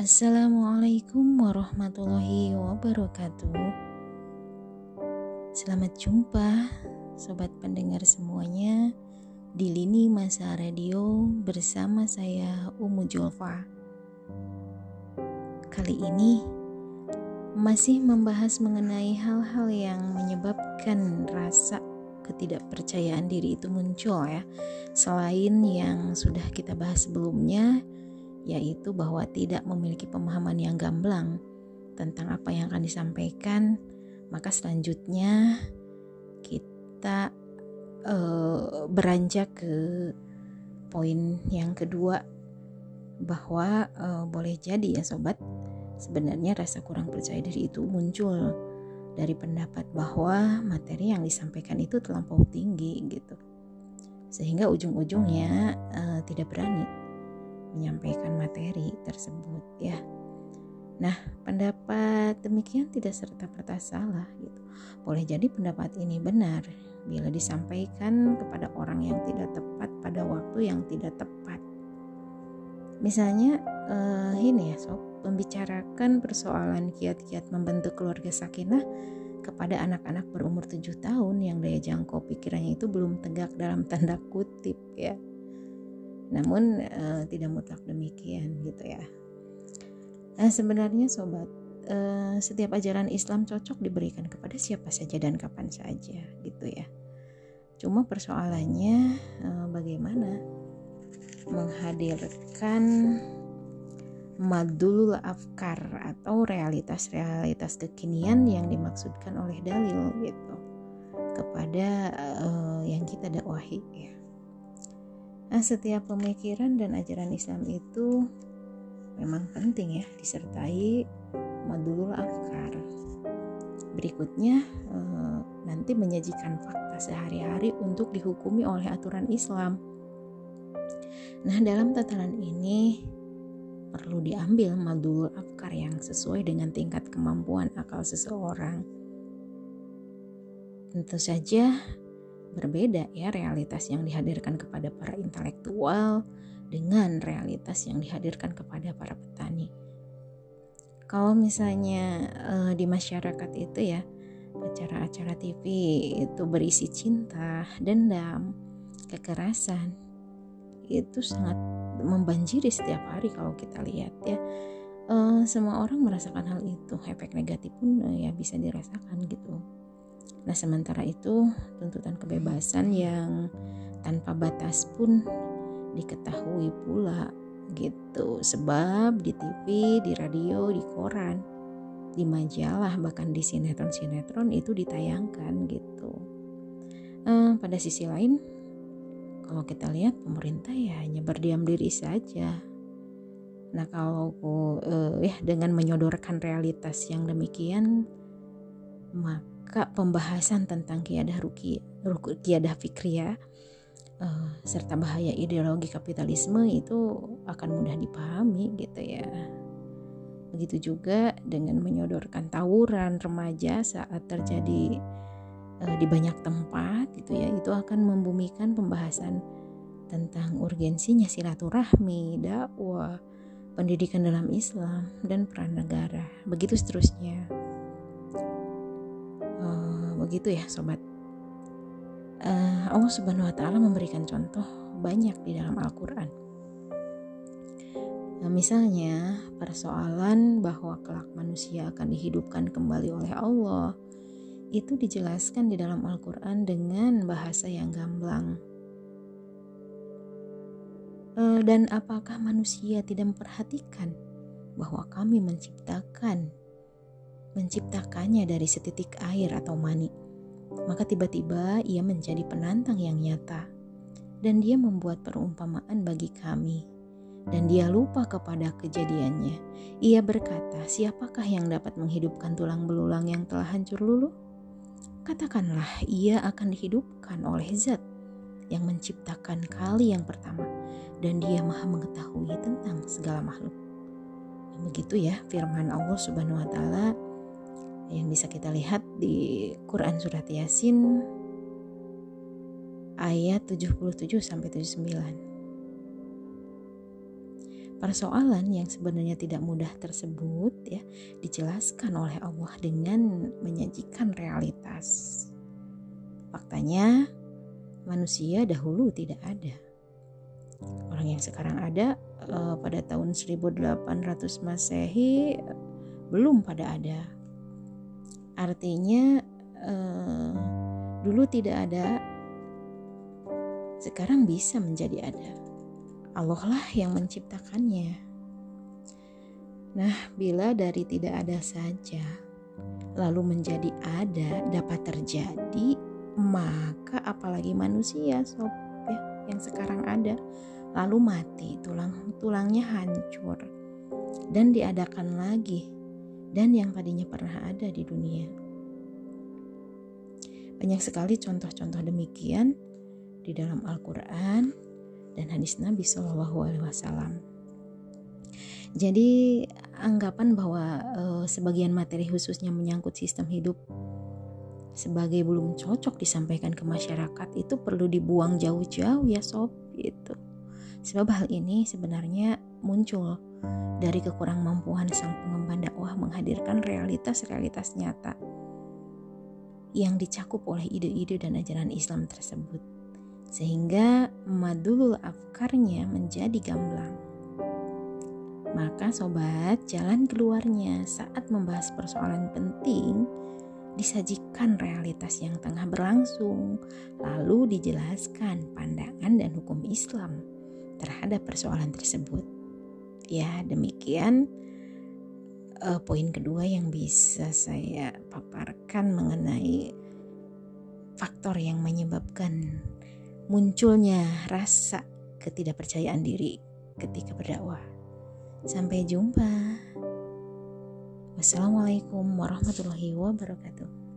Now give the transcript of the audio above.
Assalamualaikum warahmatullahi wabarakatuh. Selamat jumpa, sobat pendengar semuanya, di lini masa radio bersama saya Umu Julfa. Kali ini masih membahas mengenai hal-hal yang menyebabkan rasa ketidakpercayaan diri itu muncul ya. Selain yang sudah kita bahas sebelumnya, yaitu bahwa tidak memiliki pemahaman yang gamblang tentang apa yang akan disampaikan, maka selanjutnya kita uh, beranjak ke poin yang kedua bahwa uh, boleh jadi ya sobat sebenarnya rasa kurang percaya diri itu muncul dari pendapat bahwa materi yang disampaikan itu terlampau tinggi gitu. Sehingga ujung-ujungnya uh, tidak berani menyampaikan materi tersebut ya. Nah, pendapat demikian tidak serta-merta salah gitu. Boleh jadi pendapat ini benar bila disampaikan kepada orang yang tidak tepat pada waktu yang tidak tepat. Misalnya uh, ini ya sob, membicarakan persoalan kiat-kiat membentuk keluarga sakinah kepada anak-anak berumur 7 tahun yang daya jangkau pikirannya itu belum tegak dalam tanda kutip ya namun uh, tidak mutlak demikian gitu ya. Nah, sebenarnya sobat, uh, setiap ajaran Islam cocok diberikan kepada siapa saja dan kapan saja gitu ya. Cuma persoalannya uh, bagaimana menghadirkan madul afkar atau realitas-realitas kekinian yang dimaksudkan oleh dalil gitu kepada uh, yang kita dakwahi ya. Nah, setiap pemikiran dan ajaran Islam itu memang penting ya disertai madulul afkar. Berikutnya eh, nanti menyajikan fakta sehari-hari untuk dihukumi oleh aturan Islam. Nah, dalam tatanan ini perlu diambil madulul afkar yang sesuai dengan tingkat kemampuan akal seseorang. Tentu saja berbeda ya realitas yang dihadirkan kepada para intelektual dengan realitas yang dihadirkan kepada para petani. Kalau misalnya uh, di masyarakat itu ya acara-acara TV itu berisi cinta, dendam, kekerasan itu sangat membanjiri setiap hari kalau kita lihat ya. Uh, semua orang merasakan hal itu, efek negatif pun uh, ya bisa dirasakan gitu. Nah, sementara itu, tuntutan kebebasan yang tanpa batas pun diketahui pula gitu. Sebab di TV, di radio, di koran, di majalah, bahkan di sinetron-sinetron itu ditayangkan gitu. Uh, pada sisi lain, kalau kita lihat pemerintah ya hanya berdiam diri saja. Nah kalau uh, ya dengan menyodorkan realitas yang demikian, maka maka pembahasan tentang kiadah ruki, kiadah fikria uh, serta bahaya ideologi kapitalisme itu akan mudah dipahami gitu ya. Begitu juga dengan menyodorkan tawuran remaja saat terjadi uh, di banyak tempat gitu ya, itu akan membumikan pembahasan tentang urgensinya silaturahmi, dakwah, pendidikan dalam Islam dan peran negara. Begitu seterusnya begitu ya sobat. Uh, Allah subhanahu wa ta'ala memberikan contoh banyak di dalam Al-Quran. Nah, misalnya persoalan bahwa kelak manusia akan dihidupkan kembali oleh Allah itu dijelaskan di dalam Al-Quran dengan bahasa yang gamblang. Uh, dan apakah manusia tidak memperhatikan bahwa kami menciptakan menciptakannya dari setitik air atau mani. Maka tiba-tiba ia menjadi penantang yang nyata. Dan dia membuat perumpamaan bagi kami. Dan dia lupa kepada kejadiannya. Ia berkata, siapakah yang dapat menghidupkan tulang belulang yang telah hancur luluh? Katakanlah, ia akan dihidupkan oleh zat yang menciptakan kali yang pertama. Dan dia maha mengetahui tentang segala makhluk. Begitu ya firman Allah subhanahu wa ta'ala yang bisa kita lihat di Quran Surat Yasin ayat 77 sampai 79. Persoalan yang sebenarnya tidak mudah tersebut ya dijelaskan oleh Allah dengan menyajikan realitas. Faktanya manusia dahulu tidak ada. Orang yang sekarang ada uh, pada tahun 1800 Masehi belum pada ada. Artinya uh, dulu tidak ada, sekarang bisa menjadi ada. Allah lah yang menciptakannya. Nah, bila dari tidak ada saja, lalu menjadi ada dapat terjadi, maka apalagi manusia sob ya, yang sekarang ada, lalu mati, tulang tulangnya hancur dan diadakan lagi dan yang tadinya pernah ada di dunia. Banyak sekali contoh-contoh demikian di dalam Al-Quran dan hadis Nabi Shallallahu Alaihi Wasallam. Jadi anggapan bahwa e, sebagian materi khususnya menyangkut sistem hidup sebagai belum cocok disampaikan ke masyarakat itu perlu dibuang jauh-jauh ya sob gitu. Sebab hal ini sebenarnya muncul dari kekurang mampuan sang pengemban dakwah menghadirkan realitas-realitas nyata yang dicakup oleh ide-ide dan ajaran Islam tersebut sehingga madulul afkarnya menjadi gamblang. Maka sobat jalan keluarnya saat membahas persoalan penting disajikan realitas yang tengah berlangsung lalu dijelaskan pandangan dan hukum Islam terhadap persoalan tersebut ya demikian uh, poin kedua yang bisa saya paparkan mengenai faktor yang menyebabkan munculnya rasa ketidakpercayaan diri ketika berdakwah. Sampai jumpa. Wassalamualaikum warahmatullahi wabarakatuh.